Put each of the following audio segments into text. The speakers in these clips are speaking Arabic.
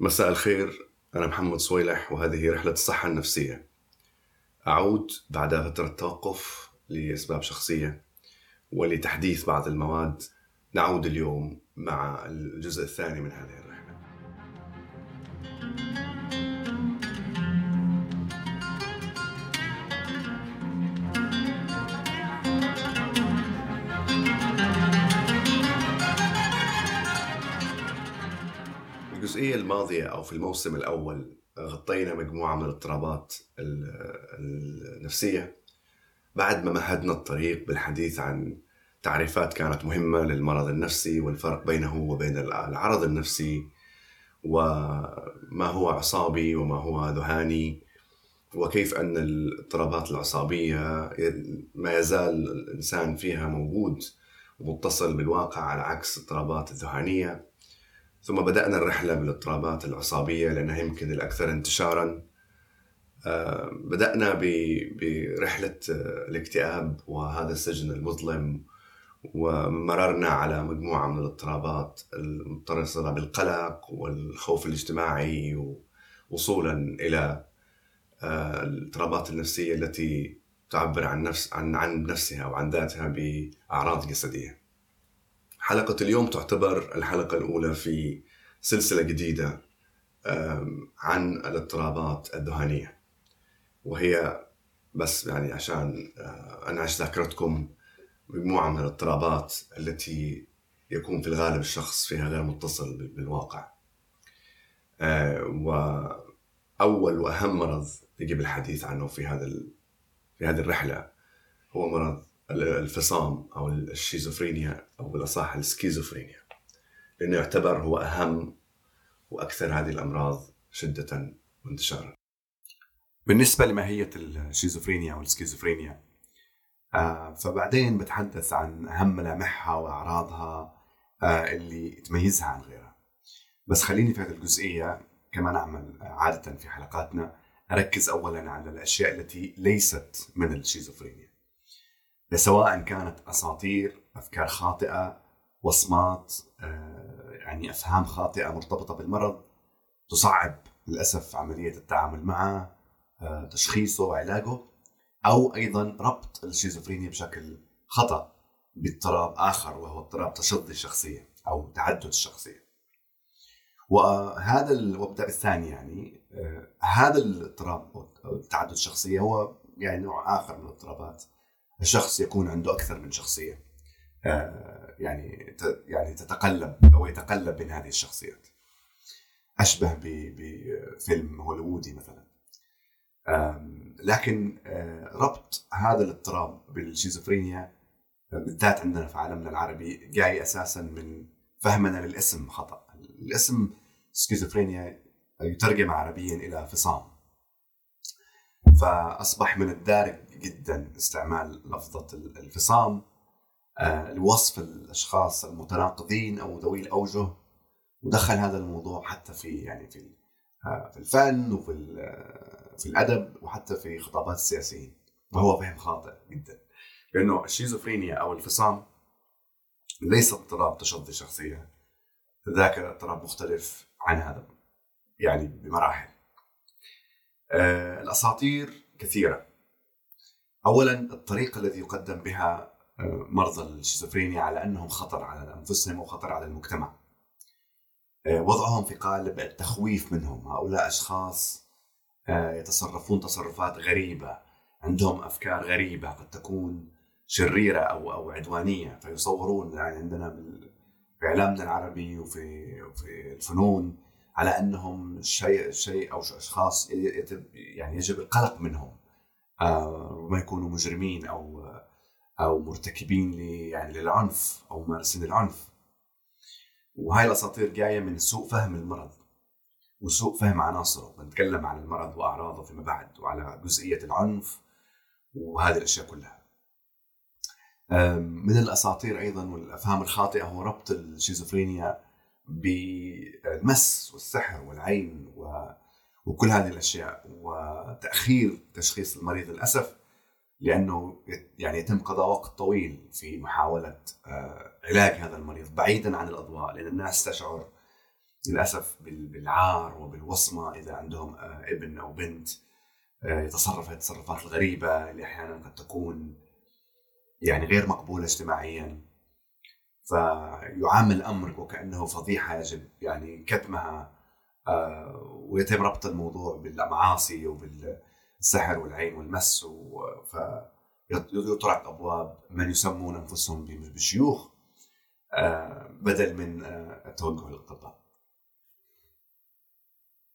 مساء الخير أنا محمد صويلح وهذه رحلة الصحة النفسية. أعود بعد فترة توقف لأسباب شخصية ولتحديث بعض المواد. نعود اليوم مع الجزء الثاني من هذه الرحلة. الجزئية الماضية أو في الموسم الأول غطينا مجموعة من الاضطرابات النفسية. بعد ما مهدنا الطريق بالحديث عن تعريفات كانت مهمة للمرض النفسي والفرق بينه وبين العرض النفسي وما هو عصابي وما هو ذهاني وكيف أن الاضطرابات العصابية ما يزال الإنسان فيها موجود ومتصل بالواقع على عكس الاضطرابات الذهانية. ثم بدأنا الرحلة بالاضطرابات العصابية لأنها يمكن الأكثر انتشارا آه، بدأنا برحلة آه، الاكتئاب وهذا السجن المظلم ومررنا على مجموعة من الاضطرابات المتصلة بالقلق والخوف الاجتماعي وصولا إلى آه، الاضطرابات النفسية التي تعبر عن نفس عن عن نفسها وعن ذاتها بأعراض جسدية. حلقة اليوم تعتبر الحلقة الأولى في سلسلة جديدة عن الاضطرابات الذهانية وهي بس يعني عشان آه، أنعش ذاكرتكم مجموعة من الاضطرابات التي يكون في الغالب الشخص فيها غير متصل بالواقع. آه، وأول وأهم مرض يجب الحديث عنه في هذا في هذه الرحلة هو مرض الفصام أو الشيزوفرينيا أو بالأصح السكيزوفرينيا لأنه يعتبر هو أهم وأكثر هذه الأمراض شدة وانتشارا. بالنسبة لماهية الشيزوفرينيا أو السكيزوفرينيا آه فبعدين بتحدث عن أهم ملامحها وأعراضها آه اللي تميزها عن غيرها. بس خليني في هذه الجزئية كما نعمل عادة في حلقاتنا أركز اولا على الأشياء التي ليست من الشيزوفرينيا. سواء كانت أساطير أفكار خاطئة وصمات آه، يعني أفهام خاطئة مرتبطة بالمرض تصعب للأسف عملية التعامل معه آه، تشخيصه وعلاجه أو أيضا ربط الشيزوفرينيا بشكل خطأ باضطراب آخر وهو اضطراب تشظي الشخصية أو تعدد الشخصية. وهذا وابدأ بالثاني يعني آه، هذا الاضطراب أو تعدد الشخصية هو يعني نوع آخر من الاضطرابات الشخص يكون عنده أكثر من شخصية. آه، يعني يعني تتقلب أو يتقلب بين هذه الشخصيات. أشبه بفيلم هوليوودي مثلا. لكن آه، ربط هذا الاضطراب بالشيزوفرينيا بالذات عندنا في عالمنا العربي جاي أساسا من فهمنا للاسم خطأ. الاسم سكيزوفرينيا يترجم عربيا إلى فصام. فأصبح من الدارج جدا استعمال لفظة الفصام آه، لوصف الأشخاص المتناقضين أو ذوي الأوجه. ودخل هذا الموضوع حتى في يعني في آه، في الفن وفي آه، في الأدب وحتى في خطابات السياسيين. وهو فهم خاطئ جدا. لأنه الشيزوفرينيا أو الفصام ليس اضطراب تشظي شخصية ذاك اضطراب مختلف عن هذا يعني بمراحل. آه، الأساطير كثيرة. اولا الطريقة التي يقدم بها آه، مرضى الشيزوفرينيا على أنهم خطر على أنفسهم وخطر على المجتمع. آه، وضعهم في قالب التخويف منهم. هؤلاء أشخاص يتصرفون تصرفات غريبة. عندهم أفكار غريبة. قد تكون شريرة أو أو عدوانية. فيصورون يعني عندنا في إعلامنا العربي وفي وفي الفنون على أنهم شيء شيء أو اشخاص يعني يجب القلق منهم وما آه، يكونوا مجرمين أو أو مرتكبين يعني للعنف أو ممارسين العنف. وهاي الأساطير جاية من سوء فهم المرض وسوء فهم عناصره. بنتكلم عن المرض وأعراضه فيما بعد وعلى جزئية العنف وهذه الأشياء كلها. من الأساطير أيضا والأفهام الخاطئة هو ربط الشيزوفرينيا بالمس والسحر والعين و... وكل هذه الأشياء وتأخير تشخيص المريض للأسف لأنه يعني يتم قضاء وقت طويل في محاولة آه، علاج هذا المريض بعيدا عن الأضواء لأن الناس تشعر للأسف بالعار وبالوصمة إذا عندهم آه، ابن أو بنت آه، يتصرف التصرفات الغريبة اللي أحيانا قد تكون يعني غير مقبولة اجتماعيا. فيعامل الامر وكأنه فضيحة يجب يعني كتمها آه، ويتم ربط الموضوع بالمعاصي وبالسحر والعين والمس فيطرق أبواب من يسمون أنفسهم بالشيوخ بدل من التوجه للاطباء.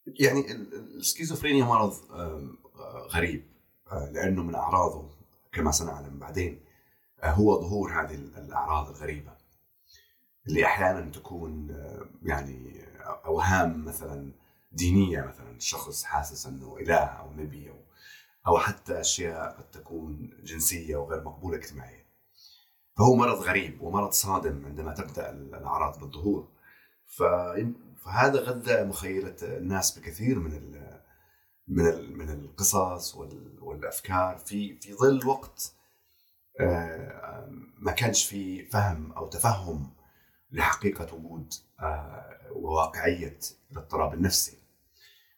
يعني السكيزوفرينيا مرض غريب آه، لأنه من أعراضه كما سنعلم بعدين آه، هو ظهور هذه الأعراض الغريبة اللي أحيانا تكون يعني أوهام مثلا دينية مثلا الشخص حاسس إنه إله أو نبي أو أو حتى أشياء قد تكون جنسية وغير مقبولة اجتماعيا. فهو مرض غريب ومرض صادم عندما تبدأ الأعراض بالظهور. فهذا غذى مخيلة الناس بكثير من ال من ال من القصص والأفكار في في ظل وقت آه، ما كانش في فهم أو تفهم لحقيقة وجود آه، وواقعيه الاضطراب النفسي.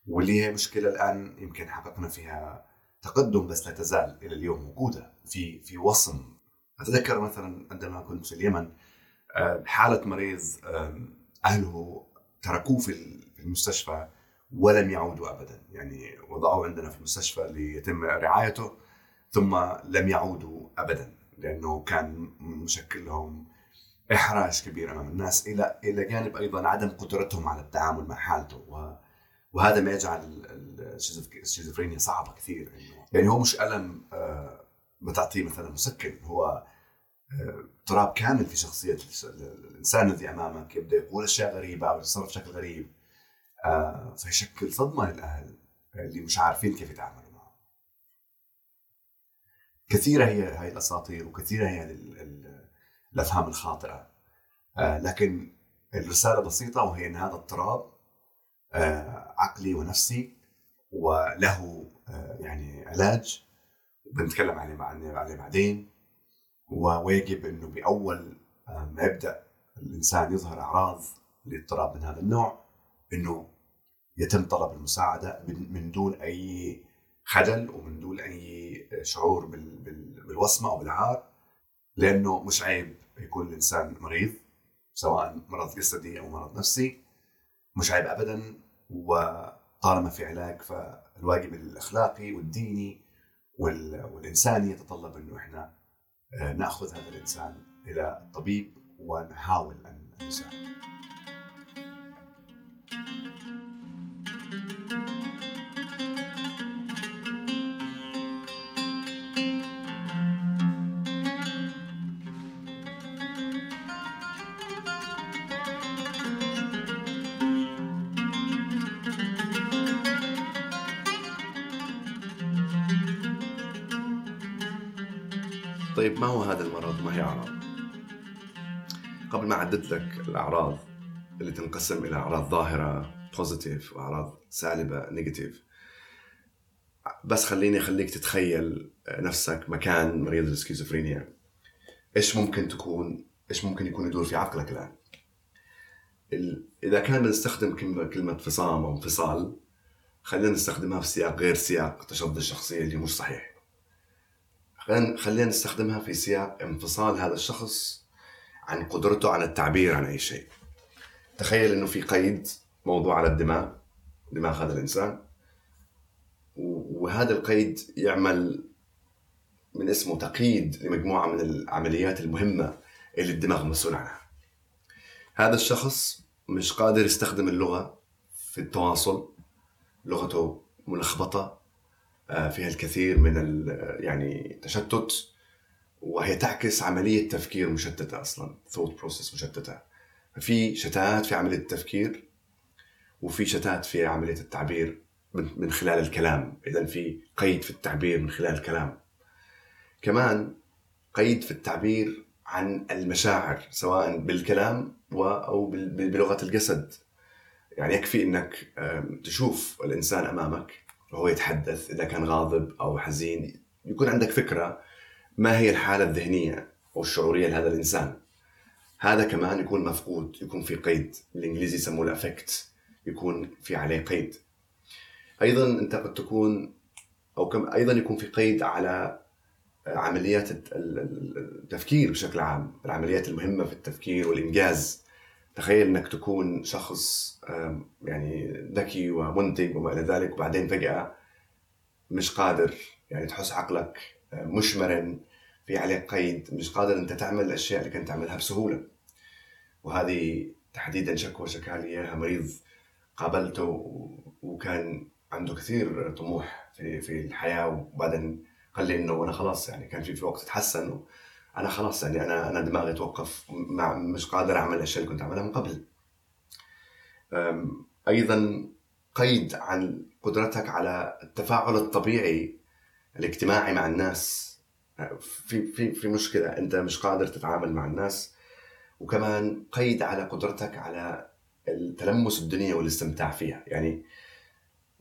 واللي هي مشكلة الآن يمكن حققنا فيها تقدم بس لا تزال إلى اليوم موجوده في في وصم. أتذكر مثلا عندما كنت في اليمن آه، حاله مريض أهله تركوه في المستشفى ولم يعودوا ابدا. يعني وضعوه عندنا في المستشفى ليتم رعايته ثم لم يعودوا ابدا لأنه كان مشكل لهم إحراج كبير أمام الناس إلى إلى جانب أيضا عدم قدرتهم على التعامل مع حالته. وهذا ما يجعل الشيزوفرينيا صعبة كثير. يعني هو مش ألم آه، بتعطيه مثلا مسكن. هو اضطراب كامل في شخصية الإنسان الذي امامك يبدا يقول أشياء غريبة أو يتصرف بشكل غريب. آه، فيشكل صدمة للأهل اللي مش عارفين كيف يتعاملوا معه. كثيرة هي هاي الأساطير وكثيرة هي الافهام الخاطئة. آه، لكن الرسالة بسيطة وهي إن هذا اضطراب آه، عقلي ونفسي وله يعني علاج. بنتكلم عليه بعدين. ويجب إنه بأول آه، ما يبدأ الإنسان يظهر أعراض لاضطراب من هذا النوع إنه يتم طلب المساعدة من دون أي خجل ومن دون أي شعور بالوصمة أو بالعار لأنه مش عيب. يكون الإنسان مريض سواء مرض جسدي أو مرض نفسي مش عيب ابدا وطالما في علاج فالواجب الأخلاقي والديني والانساني يتطلب إنه إحنا آه، نأخذ هذا الإنسان إلى الطبيب ونحاول أن نساعده. طيب ما هو هذا المرض؟ ما هي أعراض؟ قبل ما أعدد لك الأعراض اللي تنقسم إلى أعراض ظاهرة positive وأعراض سالبة negative بس خليني أخليك تتخيل نفسك مكان مريض السكيزوفرينيا. إيش ممكن تكون؟ إيش ممكن يكون يدور في عقلك الآن؟ إذا كان بنستخدم كلمة فصام أو انفصال خلينا نستخدمها في سياق غير سياق تشظي الشخصية اللي مش صحيح. خلينا نستخدمها في سياق انفصال هذا الشخص عن قدرته على التعبير عن أي شيء. تخيل إنه في قيد موضوع على الدماغ دماغ هذا الإنسان. وهذا القيد يعمل من اسمه تقييد لمجموعة من العمليات المهمة اللي الدماغ مسؤول عنها. هذا الشخص مش قادر يستخدم اللغة في التواصل لغته ملخبطة فيها الكثير من يعني تشتت وهي تعكس عملية تفكير مشتتة أصلا ثوت بروسيس مشتتة. في شتات في عملية التفكير وفي شتات في عملية التعبير من خلال الكلام. إذا في قيد في التعبير من خلال الكلام. كمان قيد في التعبير عن المشاعر سواء بالكلام أو بلغة الجسد. يعني يكفي أنك تشوف الإنسان أمامك وهو يتحدث إذا كان غاضب أو حزين يكون عندك فكرة ما هي الحالة الذهنية أو الشعورية لهذا الإنسان. هذا كمان يكون مفقود يكون في قيد بالإنجليزي يسموه الأفكت يكون في عليه قيد. أيضا أنت قد تكون أو كم أيضا يكون في قيد على عمليات التفكير بشكل عام العمليات المهمة في التفكير والإنجاز. تخيل إنك تكون شخص يعني ذكي ومنتج وما إلى ذلك وبعدين فجأة مش قادر يعني تحس عقلك مش مرن في عليه قيد مش قادر أنت تعمل الأشياء اللي كنت تعملها بسهولة. وهذه تحديدا شكوى شكا لي إياها مريض قابلته وكان عنده كثير طموح في في الحياة وبعدين قال لي إنه أنا خلاص يعني كان في في وقت تحسن أنا خلاص يعني أنا أنا دماغي توقف مع مش قادر أعمل الأشياء اللي كنت أعملها من قبل. أيضا قيد عن قدرتك على التفاعل الطبيعي الاجتماعي مع الناس. في في في مشكلة أنت مش قادر تتعامل مع الناس. وكمان قيد على قدرتك على التلمس الدنيا والاستمتاع فيها. يعني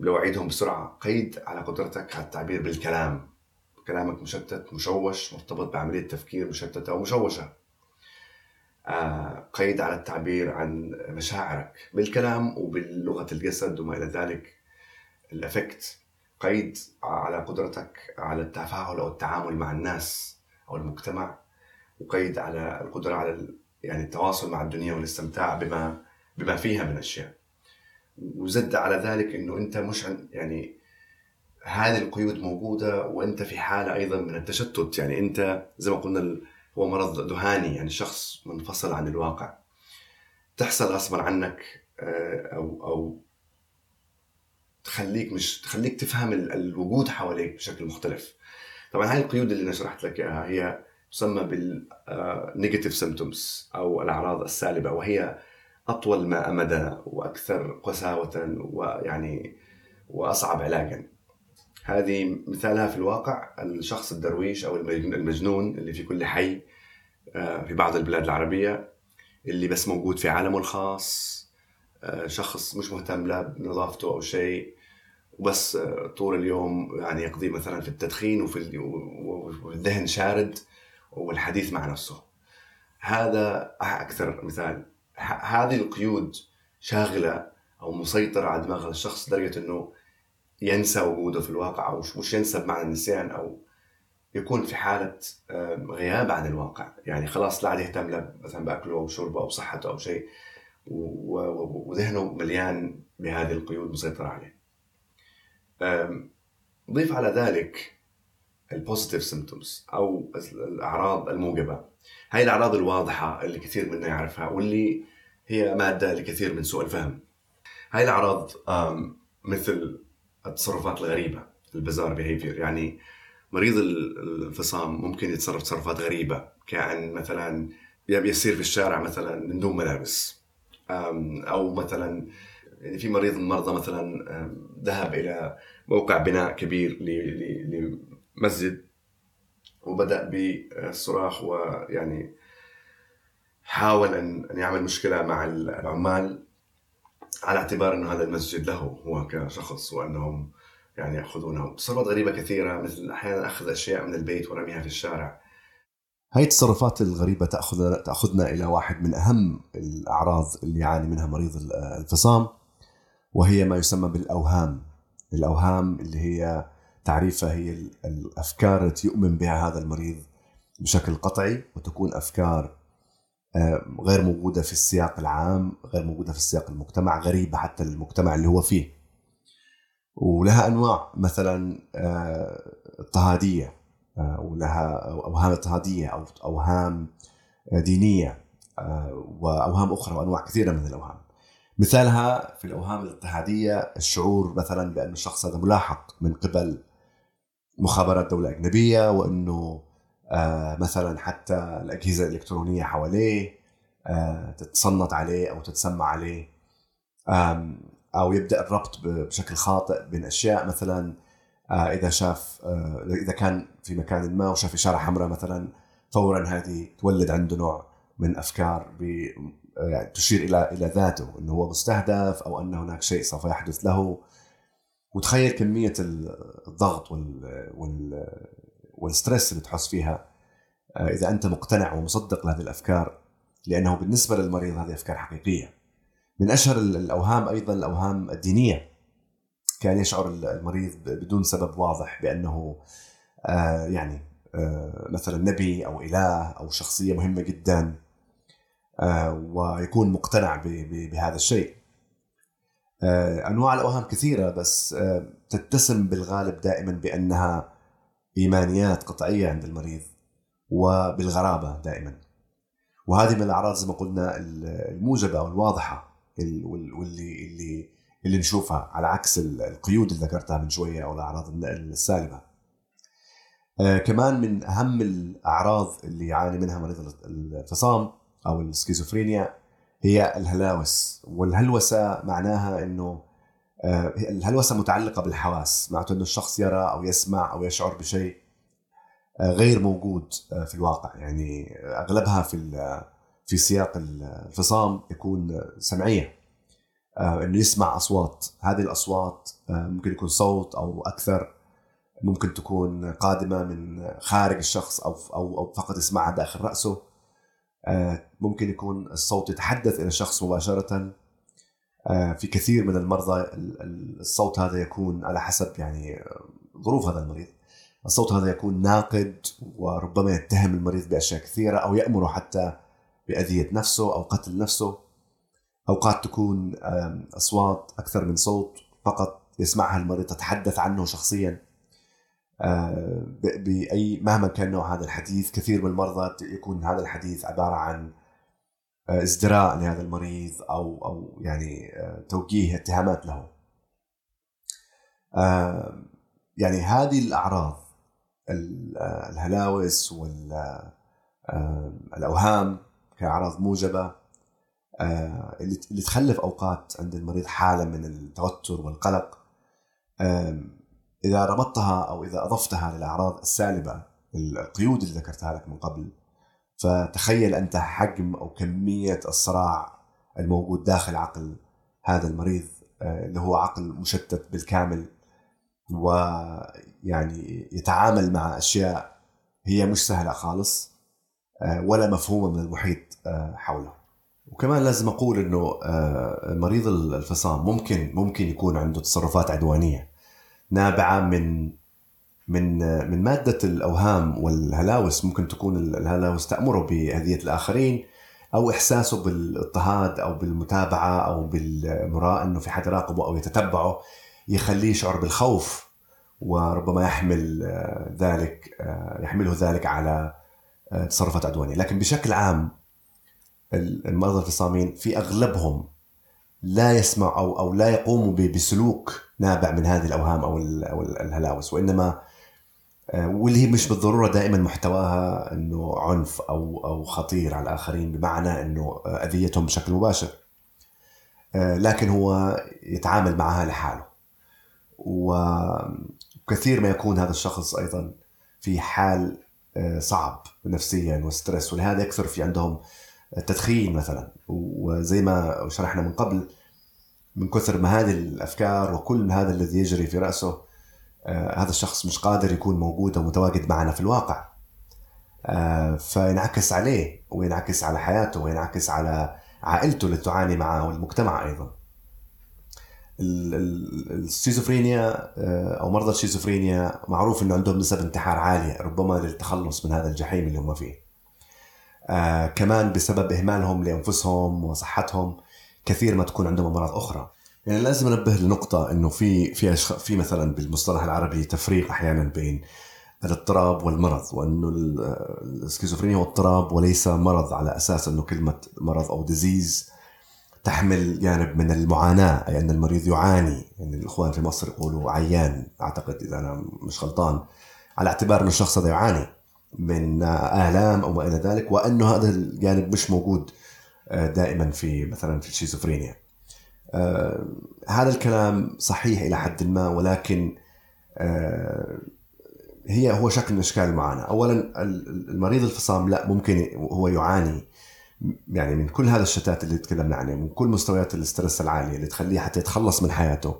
لو أعيدهم بسرعة قيد على قدرتك على التعبير بالكلام. كلامك مشتت مشوش مرتبط بعملية تفكير مشتتة أو مشوشة. آه قيد على التعبير عن مشاعرك بالكلام وباللغه الجسد وما إلى ذلك. الإفكت قيد على قدرتك على التفاعل أو التعامل مع الناس أو المجتمع. وقيد على القدرة على يعني التواصل مع الدنيا والاستمتاع بما بما فيها من أشياء. وزد على ذلك إنه أنت مش يعني هذه القيود موجودة وأنت في حالة أيضا من التشتت. يعني أنت زي ما قلنا هو مرض ذهاني يعني شخص منفصل عن الواقع. تحصل غصبا عنك آه، أو أو تخليك مش تخليك تفهم الوجود حواليك بشكل مختلف. طبعا هاي القيود اللي أنا شرحت لك إياها هي تسمى بال negative آه، symptoms أو الأعراض السالبة وهي أطول أمدا وأكثر قساوة ويعني وأصعب علاجا. هذه مثالها في الواقع الشخص الدرويش أو المجنون اللي في كل حي آه، في بعض البلاد العربية اللي بس موجود في عالمه الخاص آه، شخص مش مهتم لا بنظافته أو شيء وبس آه، طول اليوم يعني يقضي مثلا في التدخين وفي الذهن شارد والحديث مع نفسه. هذا أكثر مثال. هذه القيود شاغلة أو مسيطرة على دماغ الشخص لدرجة إنه ينسى وجوده في الواقع أو مش ينسى بمعنى النسيان أو يكون في حالة غياب عن الواقع. يعني خلاص لا عاد يهتم مثلا بأكله أو شربه أو صحته أو شيء. وذهنه مليان بهذه القيود مسيطرة عليه. ضيف على ذلك ال positive symptoms أو الأعراض الموجبة. هاي الأعراض الواضحة اللي كثير منا يعرفها واللي هي مادة لكثير من سوء الفهم. هاي الأعراض مثل التصرفات الغريبة البزار بيهيفير يعني مريض الانفصام ممكن يتصرف تصرفات غريبة كأن مثلا يسير في الشارع مثلا من دون ملابس. أو مثلا يعني في مريض من المرضى مثلا ذهب إلى موقع بناء كبير لمسجد وبدأ بالصراخ ويعني حاول ان يعمل مشكلة مع العمال. على اعتبار إنه هذا المسجد له هو كشخص وأنهم يعني يأخذونه. تصرفات غريبة كثيرة مثل أحيانا أخذ أشياء من البيت ورميها في الشارع. هاي التصرفات الغريبة تأخذ تأخذنا إلى واحد من أهم الأعراض اللي يعاني منها مريض الانفصام وهي ما يسمى بالأوهام. الأوهام اللي هي تعريفها هي الأفكار التي يؤمن بها هذا المريض بشكل قطعي وتكون أفكار غير موجودة في السياق العام غير موجودة في السياق المجتمع غريبة حتى للمجتمع اللي هو فيه ولها أنواع مثلا آه، اضطهادية آه، ولها أوهام اضطهادية أو أوهام دينية آه، وأوهام أخرى وأنواع كثيرة من الأوهام. مثالها في الأوهام الاضطهادية الشعور مثلا بأن الشخص هذا ملاحق من قبل مخابرات دولة أجنبية وأنه آه، مثلا حتى الأجهزة الإلكترونية حواليه تتصنت عليه أو تتسمع عليه. أو يبدأ الربط بشكل خاطئ بين أشياء مثلا آه، إذا شاف آه، إذا كان في مكان ما وشاف إشارة حمراء مثلا فورا هذه تولد عنده نوع من أفكار آه، يعني تشير إلى إلى ذاته إنه هو مستهدف أو أن هناك شيء سوف يحدث له. وتخيل كمية الضغط وال والستريس اللي تحس فيها إذا أنت مقتنع ومصدق لهذه الأفكار لأنه بالنسبة للمريض هذه أفكار حقيقية. من أشهر الأوهام أيضا الأوهام الدينية. كان يشعر المريض بدون سبب واضح بأنه آه، يعني آه، مثلا نبي أو إله أو شخصية مهمة جدا آه، ويكون مقتنع بهذا الشيء. أنواع الأوهام كثيرة بس تتسم بالغالب دائما بأنها إيمانيات قطعية عند المريض وبالغرابة دائما وهذه من الأعراض زي ما قلنا الموجبة أو الواضحة واللي اللي اللي نشوفها على عكس القيود اللي ذكرتها من شوية أو الأعراض السالبة. آه كمان من أهم الأعراض اللي يعاني منها مريض الفصام أو السكيزوفرينيا هي الهلاوس والهلوسة معناها إنه الهلوسه متعلقة بالحواس معناته إنه الشخص يرى أو يسمع أو يشعر بشيء آه غير موجود آه، في الواقع؟ يعني أغلبها في في سياق الفصام يكون سمعية آه، إنه يسمع أصوات. هذه الأصوات آه، ممكن يكون صوت أو أكثر ممكن تكون قادمة من خارج الشخص أو أو أو فقط يسمعها داخل رأسه. آه، ممكن يكون الصوت يتحدث إلى الشخص مباشرة. في كثير من المرضى الصوت هذا يكون على حسب يعني ظروف هذا المريض. الصوت هذا يكون ناقد وربما يتهم المريض بأشياء كثيرة أو يأمره حتى بأذية نفسه أو قتل نفسه. أوقات تكون أصوات أكثر من صوت فقط يسمعها المريض تتحدث عنه شخصيا. آه، باي مهما كان نوع هذا الحديث كثير من المرضى يكون هذا الحديث عبارة عن آه، ازدراء لهذا المريض أو أو يعني آه، توجيه اتهامات له. يعني هذه الأعراض الهلاوس والاوهام كأعراض موجبة آه، اللي تخلف أوقات عند المريض حالة من التوتر والقلق. إذا ربطتها أو إذا أضفتها للأعراض السالبة القيود اللي ذكرتها لك من قبل فتخيل أنت حجم أو كمية الصراع الموجود داخل عقل هذا المريض آه، اللي هو عقل مشتت بالكامل ويعني يتعامل مع أشياء هي مش سهلة خالص آه، ولا مفهومة من المحيط حوله. وكمان لازم أقول إنه آه، مريض الفصام ممكن ممكن يكون عنده تصرفات عدوانية نابعة من من آه، من مادة الأوهام والهلاوس ممكن تكون الهلاوس تأمره باذيه الآخرين أو إحساسه بالاضطهاد أو بالمتابعة أو بالمراء إنه في حد يراقبه أو يتتبعه يخليه يشعر بالخوف وربما يحمل آه، ذلك يحمله ذلك على تصرفات عدوانية. لكن بشكل عام المرضى الفصامين في أغلبهم لا يسمع أو أو لا يقوموا بسلوك نابع من هذه الأوهام أو أو الهلاوس وإنما آه، واللي هي مش بالضرورة دائما محتواها إنه عنف أو أو خطير على الآخرين بمعنى إنه أذيتهم بشكل مباشر. آه، لكن هو يتعامل معها لحاله. وكثير ما يكون هذا الشخص أيضا في حال آه، صعب نفسيا وستريس. ولهذا يكثر في عندهم التدخين مثلا. وزي ما شرحنا من قبل من كثر ما هذه الأفكار وكل هذا الذي يجري في رأسه آه هذا الشخص مش قادر يكون موجود أو متواجد معنا في الواقع. آه فينعكس عليه وينعكس على حياته وينعكس على عائلته اللي تعاني معه والمجتمع أيضا. الشيزوفرينيا آه، أو مرضى الشيزوفرينيا معروف إنه عندهم نسب انتحار عالية ربما للتخلص من هذا الجحيم اللي هم فيه. آه كمان بسبب إهمالهم لأنفسهم وصحتهم كثير ما تكون عندهم أمراض أخرى. يعني لازم انبه لنقطة إنه في في. في مثلا بالمصطلح العربي تفريق أحيانا بين الاضطراب والمرض وإنه السكيزوفرينيا هو اضطراب وليس مرض على أساس إنه كلمة مرض أو disease تحمل جانب من المعاناة أي أن المريض يعاني يعني الإخوان في مصر يقولوا عيان أعتقد إذا أنا مش غلطان على اعتبار أن الشخص هذا يعاني من آلام أو ما إلى ذلك وأنه هذا الجانب مش موجود آه، دائما في مثلا في الشيزوفرينيا آه، هذا الكلام صحيح إلى حد ما ولكن آه، هي هو شكل من أشكال المعاناة، اولا المريض الفصام لا ممكن هو يعاني يعني من كل هذا الشتات اللي تكلمنا عنه من كل مستويات الاسترس العالية اللي تخليه حتى يتخلص من حياته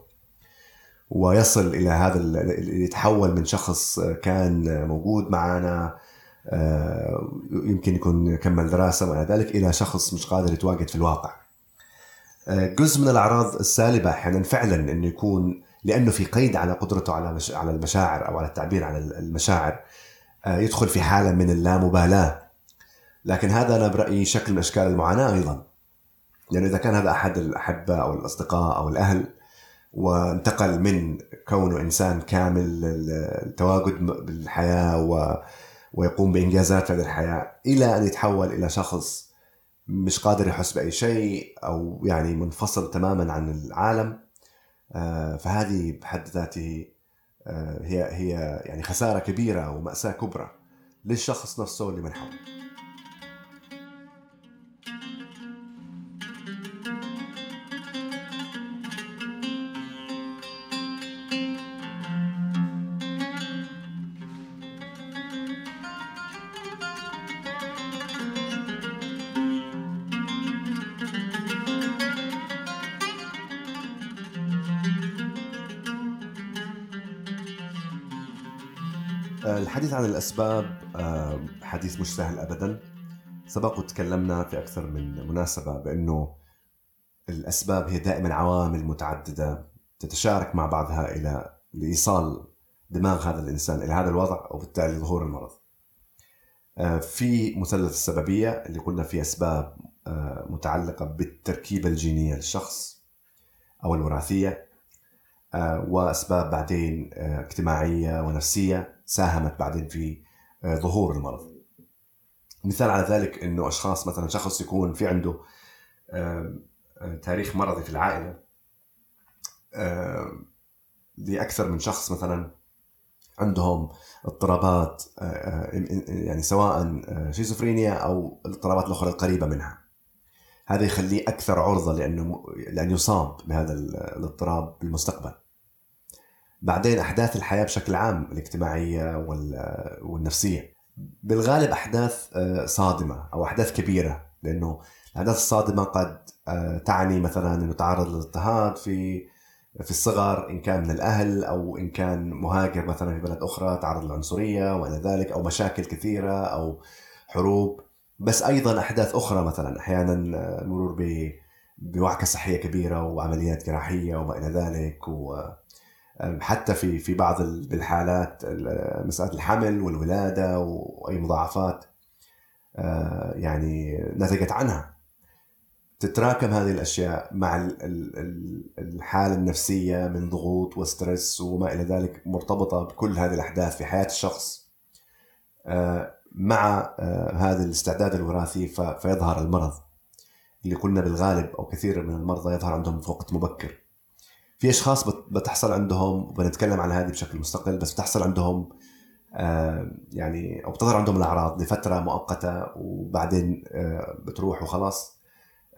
ويصل إلى هذا يتحول من شخص كان موجود معنا آه، يمكن يكون كمل دراسة وما ذلك إلى شخص مش قادر يتواجد في الواقع. آه، جزء من الأعراض السالبة أحيانا فعلا أنه يكون لأنه في قيد على قدرته على على المشاعر أو على التعبير عن المشاعر آه، يدخل في حالة من اللامبالاة. لكن هذا أنا برأيي شكل من أشكال المعاناة أيضا. لأنه إذا كان هذا أحد الأحبة أو الأصدقاء أو الأهل وانتقل من كونه إنسان كامل التواجد بالحياة و ويقوم بإنجازات هذه الحياة إلى أن يتحول إلى شخص مش قادر يحس بأي شيء أو يعني منفصل تماما عن العالم. آه، فهذه بحد ذاته آه، هي هي يعني خسارة كبيرة ومأساة كبرى للشخص نفسه اللي من حوله. الحديث عن الأسباب حديث مش سهل أبدا. سبق وتكلمنا في أكثر من مناسبة بأنه الأسباب هي دائما عوامل متعددة تتشارك مع بعضها إلى لإيصال دماغ هذا الإنسان إلى هذا الوضع وبالتالي ظهور المرض. آه، في مثلث السببية اللي قلنا فيه أسباب آه، متعلقة بالتركيبة الجينية للشخص أو الوراثية آه، وأسباب بعدين اجتماعية ونفسية. ساهمت بعدين في آه، ظهور المرض. مثال على ذلك إنه أشخاص مثلا شخص يكون في عنده آه، تاريخ مرضي في العائلة لأكثر من شخص مثلا عندهم اضطرابات يعني سواء شيزوفرينيا أو الاضطرابات الأخرى القريبة منها. هذا يخليه أكثر عرضة لأنه لأن يصاب بهذا الاضطراب بالمستقبل. بعدين أحداث الحياة بشكل عام الاجتماعية والنفسية. بالغالب أحداث آه، صادمة أو أحداث كبيرة لأنه الأحداث الصادمة قد آه، تعني مثلا إنه تعرض للاضطهاد في في الصغر إن كان من الأهل أو إن كان مهاجر مثلا في بلد أخرى تعرض للعنصريه وإلى ذلك أو مشاكل كثيرة أو حروب. بس أيضا أحداث أخرى مثلا أحيانا آه، المرور بوعكة صحية كبيرة وعمليات جراحية وما إلى ذلك و حتى في في بعض الحالات مسألة الحمل والولادة وأي مضاعفات آه، يعني نتجت عنها. تتراكم هذه الأشياء مع الحالة النفسية من ضغوط وستريس وما إلى ذلك مرتبطة بكل هذه الأحداث في حياة الشخص. آه، مع آه، هذا الاستعداد الوراثي فيظهر المرض. اللي قلنا بالغالب أو كثير من المرضى يظهر عندهم في وقت مبكر. في أشخاص بتحصل عندهم وبنتكلم عن هذه بشكل مستقل بس بتحصل عندهم آه، يعني أو بتظهر عندهم الأعراض لفترة مؤقتة وبعدين آه، بتروح وخلاص.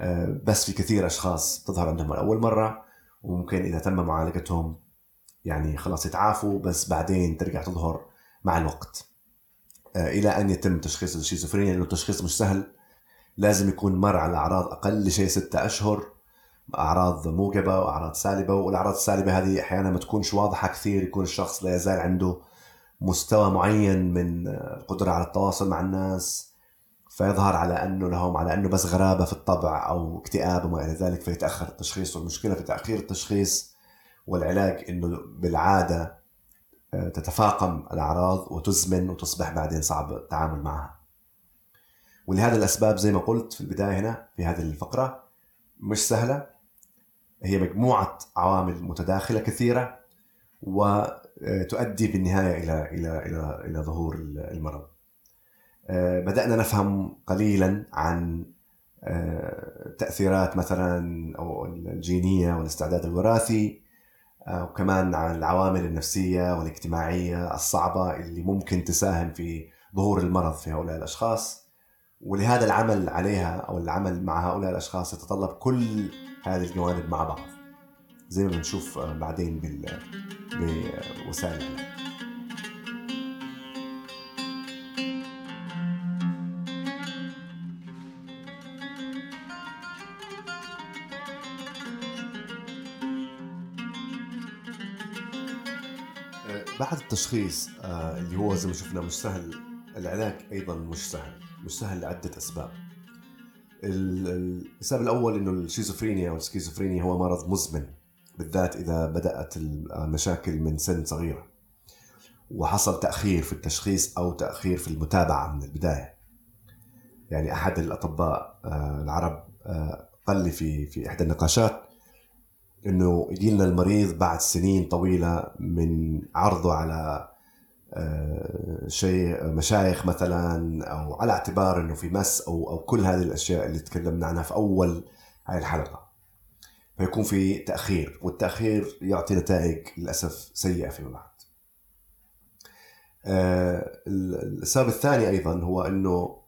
آه، بس في كثير أشخاص بتظهر عندهم لأول مرة وممكن إذا تم معالجتهم يعني خلاص يتعافوا بس بعدين ترجع تظهر مع الوقت. إلى أن يتم تشخيص الشيزوفرينيا لأنه التشخيص مش سهل. لازم يكون مر على أعراض أقل شيء ستة أشهر أعراض موجبة وأعراض سالبة والأعراض السالبة هذه أحيانا ما تكونش واضحة كثير يكون الشخص لا يزال عنده مستوى معين من القدره على التواصل مع الناس فيظهر على أنه لهم على أنه بس غرابة في الطبع أو اكتئاب وما إلى ذلك فيتأخر التشخيص والمشكلة في تأخير التشخيص والعلاج إنه بالعادة آه، تتفاقم الأعراض وتزمن وتصبح بعدين صعب التعامل معها. ولهذا الأسباب زي ما قلت في البداية هنا في هذه الفقرة مش سهلة هي مجموعة عوامل متداخلة كثيرة وتؤدي بالنهاية إلى إلى إلى إلى ظهور المرض. آه، بدأنا نفهم قليلا عن آه، تأثيرات مثلا أو الجينية والاستعداد الوراثي آه، وكمان عن العوامل النفسية والاجتماعية الصعبة اللي ممكن تساهم في ظهور المرض في هؤلاء الأشخاص ولهذا العمل عليها أو العمل مع هؤلاء الأشخاص يتطلب كل هذه الجوانب مع بعض زي ما بنشوف آه، بعدين بوسائل الإعلام. آه، بعد التشخيص آه، اللي هو زي ما شفنا مش سهل العلاج أيضا مش سهل مش سهل لعدة أسباب. ال- ال- السبب الأول إنه الشيزوفرينيا أو السكيزوفرينيا هو مرض مزمن بالذات إذا بدأت المشاكل من سن صغيرة وحصل تأخير في التشخيص أو تأخير في المتابعة من البداية. يعني أحد الأطباء آه، العرب آه، قال لي في في إحدى النقاشات إنه يجي لنا المريض بعد سنين طويلة من عرضه على شيء مشايخ مثلا أو على اعتبار إنه في مس أو أو كل هذه الأشياء اللي تكلمنا عنها في أول هاي الحلقة فيكون في تأخير والتأخير يعطي نتائج للأسف سيئة فيما بعد. آه، السبب الثاني أيضا هو إنه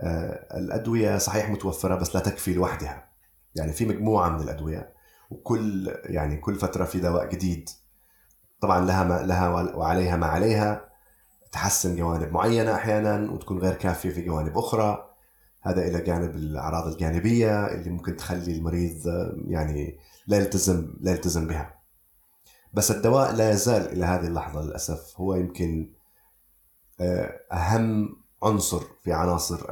آه، الأدوية صحيح متوفرة بس لا تكفي لوحدها. يعني في مجموعة من الأدوية وكل يعني كل فترة في دواء جديد طبعا لها ما لها وعليها ما عليها. تحسن جوانب معينة أحيانا وتكون غير كافية في جوانب أخرى. هذا إلى جانب الأعراض الجانبية اللي ممكن تخلي المريض يعني لا يلتزم لا يلتزم بها. بس الدواء لا يزال إلى هذه اللحظة للأسف هو يمكن آه، أهم عنصر في عناصر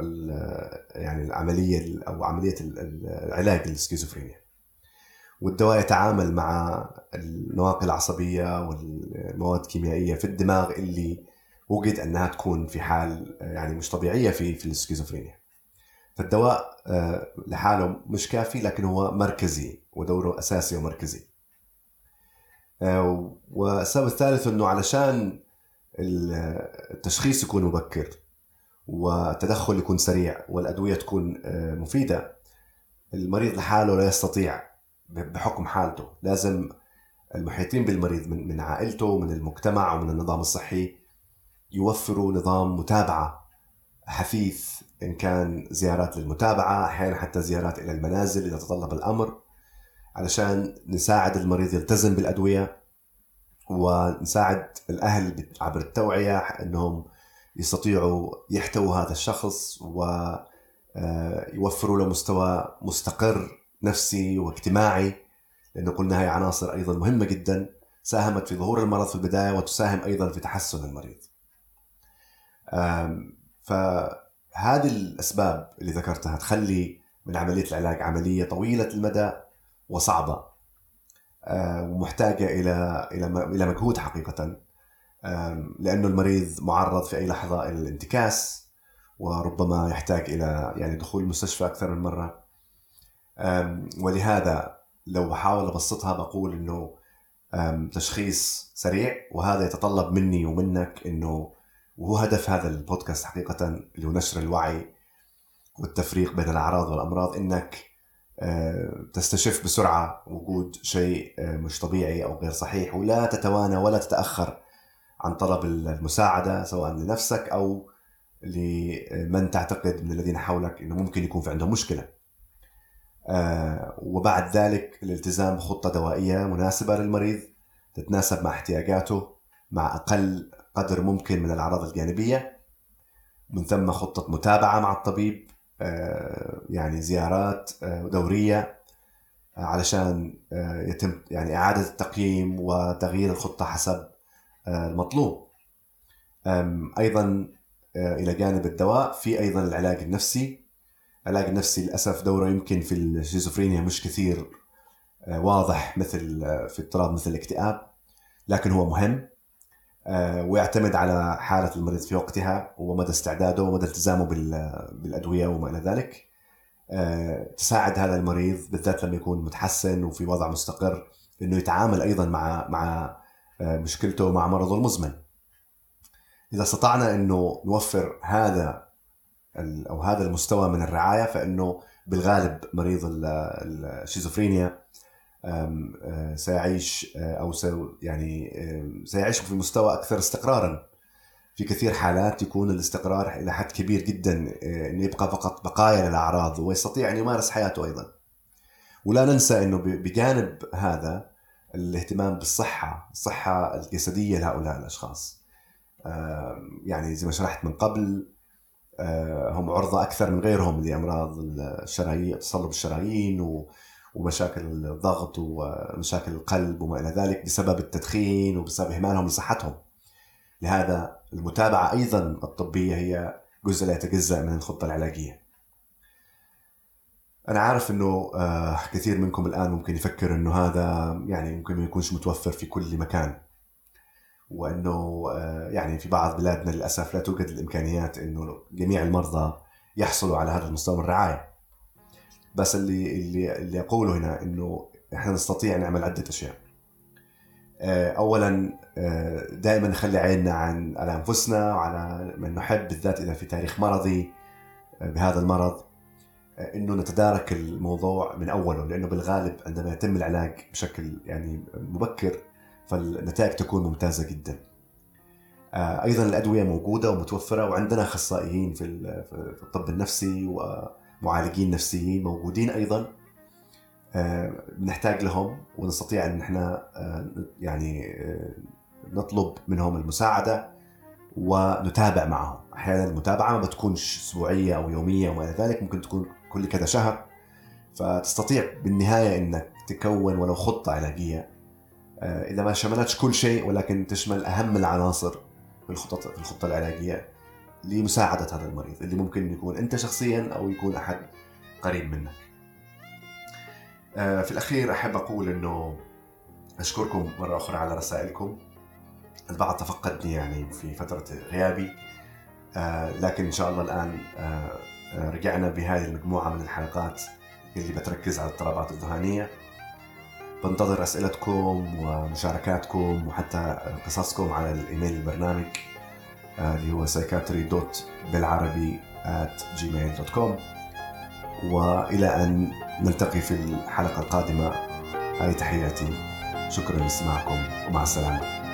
يعني العملية أو عملية ال- ال- العلاج للسكيزوفرينيا. والدواء يتعامل مع النواقل العصبية والمواد الكيميائية في الدماغ اللي وجد أنها تكون في حال يعني مش طبيعية في في السكيزوفرينيا. فالدواء آه، لحاله مش كافي لكن هو مركزي ودوره أساسي ومركزي. آه، والسبب الثالث إنه علشان التشخيص يكون مبكر والتدخل يكون سريع والأدوية تكون آه، مفيدة المريض لحاله لا يستطيع بحكم حالته. لازم المحيطين بالمريض من من عائلته ومن المجتمع ومن النظام الصحي يوفروا نظام متابعة حثيث إن كان زيارات للمتابعة أحيانا حتى زيارات إلى المنازل إذا تطلب الأمر علشان نساعد المريض يلتزم بالأدوية ونساعد الأهل عبر التوعية إنهم يستطيعوا يحتووا هذا الشخص ويوفروا له مستوى مستقر نفسي واجتماعي لأنه قلنا هي عناصر أيضا مهمة جدا ساهمت في ظهور المرض في البداية وتساهم أيضا في تحسن المريض. فهذه الأسباب اللي ذكرتها تخلي من عملية العلاج عملية طويلة المدى وصعبة ومحتاجة إلى إلى م- إلى مجهود حقيقة أم، لأنه المريض معرض في أي لحظة إلى الانتكاس وربما يحتاج إلى يعني دخول المستشفى أكثر من أم، ولهذا لو بحاول أبسطها بقول إنه تشخيص سريع وهذا يتطلب مني ومنك إنه وهو هدف هذا البودكاست حقيقة اللي هو نشر الوعي والتفريق بين الأعراض والأمراض إنك آه، تستشف بسرعة وجود شيء آه، مش طبيعي أو غير صحيح ولا تتوانى ولا تتأخر عن طلب المساعدة سواء لنفسك أو لمن تعتقد من الذين حولك أنه ممكن يكون في عندهم مشكلة. آه، وبعد ذلك الالتزام بخطة دوائية مناسبة للمريض تتناسب مع احتياجاته مع أقل قدر ممكن من الأعراض الجانبية. من ثم خطة متابعة مع الطبيب آه، يعني زيارات آه، دورية آه، علشان آه، يتم يعني إعادة التقييم وتغيير الخطة حسب آه، المطلوب. أيضا آه، إلى جانب الدواء في أيضا العلاج النفسي العلاج النفسي للأسف دوره يمكن في الشيزوفرينيا مش كثير آه، واضح مثل آه، في اضطراب مثل الاكتئاب لكن هو مهم آه، ويعتمد على حالة المريض في وقتها ومدى استعداده ومدى التزامه بال- بالأدوية وما إلى ذلك تساعد هذا المريض بالذات لما يكون متحسن وفي وضع مستقر إنه يتعامل أيضا مع مع مشكلته مع مرضه المزمن. إذا استطعنا إنه نوفر هذا أو هذا المستوى من الرعاية فإنه بالغالب مريض ال- الشيزوفرينيا آه، سيعيش آه، أو يعني سيعيش في مستوى أكثر استقرارا. في كثير حالات يكون الاستقرار إلى حد كبير جدا آه، انه يبقى فقط بقايا للأعراض ويستطيع أن يمارس حياته أيضا. ولا ننسى إنه بجانب هذا الاهتمام بالصحة الصحة الجسدية لهؤلاء الأشخاص. يعني زي ما شرحت من قبل هم عرضة أكثر من غيرهم لأمراض الشرايين تصلب الشرايين ومشاكل الضغط ومشاكل القلب وما إلى ذلك بسبب التدخين وبسبب إهمالهم لصحتهم. لهذا المتابعة أيضا الطبية هي جزء لا يتجزأ من الخطة العلاجية. أنا عارف أنه آه، كثير منكم الآن ممكن يفكر أنه هذا يعني ممكن ما يكونش متوفر في كل مكان. وأنه آه، يعني في بعض بلادنا للأسف لا توجد الإمكانيات أنه جميع المرضى يحصلوا على هذا المستوى من الرعاية. بس اللي اللي اللي أقوله هنا أنه إحنا نستطيع نعمل عدة أشياء. آه، اولا آه، دائما نخلي عيننا عن على أنفسنا وعلى من نحب بالذات إذا في تاريخ مرضي بهذا المرض إنه نتدارك الموضوع من أوله لأنه بالغالب عندما يتم العلاج بشكل يعني مبكر فالنتائج تكون ممتازة جدا. أيضا الأدوية موجودة ومتوفرة وعندنا أخصائيين في الطب النفسي ومعالجين نفسيين موجودين أيضا. بنحتاج لهم ونستطيع إن إحنا آه، يعني آه، نطلب منهم المساعدة ونتابع معهم. أحيانا المتابعة ما بتكونش أسبوعية أو يومية وما إلى ذلك ممكن تكون كل كذا شهر. فتستطيع بالنهاية إنك تكون ولو خطة علاجية آه، إذا ما شملتش كل شيء ولكن تشمل أهم العناصر في الخطط في الخطة العلاجية لمساعدة هذا المريض اللي ممكن يكون أنت شخصيا أو يكون أحد قريب منك. آه، في الأخير أحب أقول أنه أشكركم مرة أخرى على رسائلكم. البعض تفقدني يعني في فترة غيابي. آه، لكن إن شاء الله الآن آه، رجعنا بهذه المجموعة من الحلقات اللي بتركز على الاضطرابات الذهانية بنتظر أسئلتكم ومشاركاتكم وحتى قصصكم على الإيميل البرنامج اللي هو psychiatry بالعربي at gmail.com وإلى أن نلتقي في الحلقة القادمة هذه تحياتي. شكرا لاستماعكم ومع السلامة.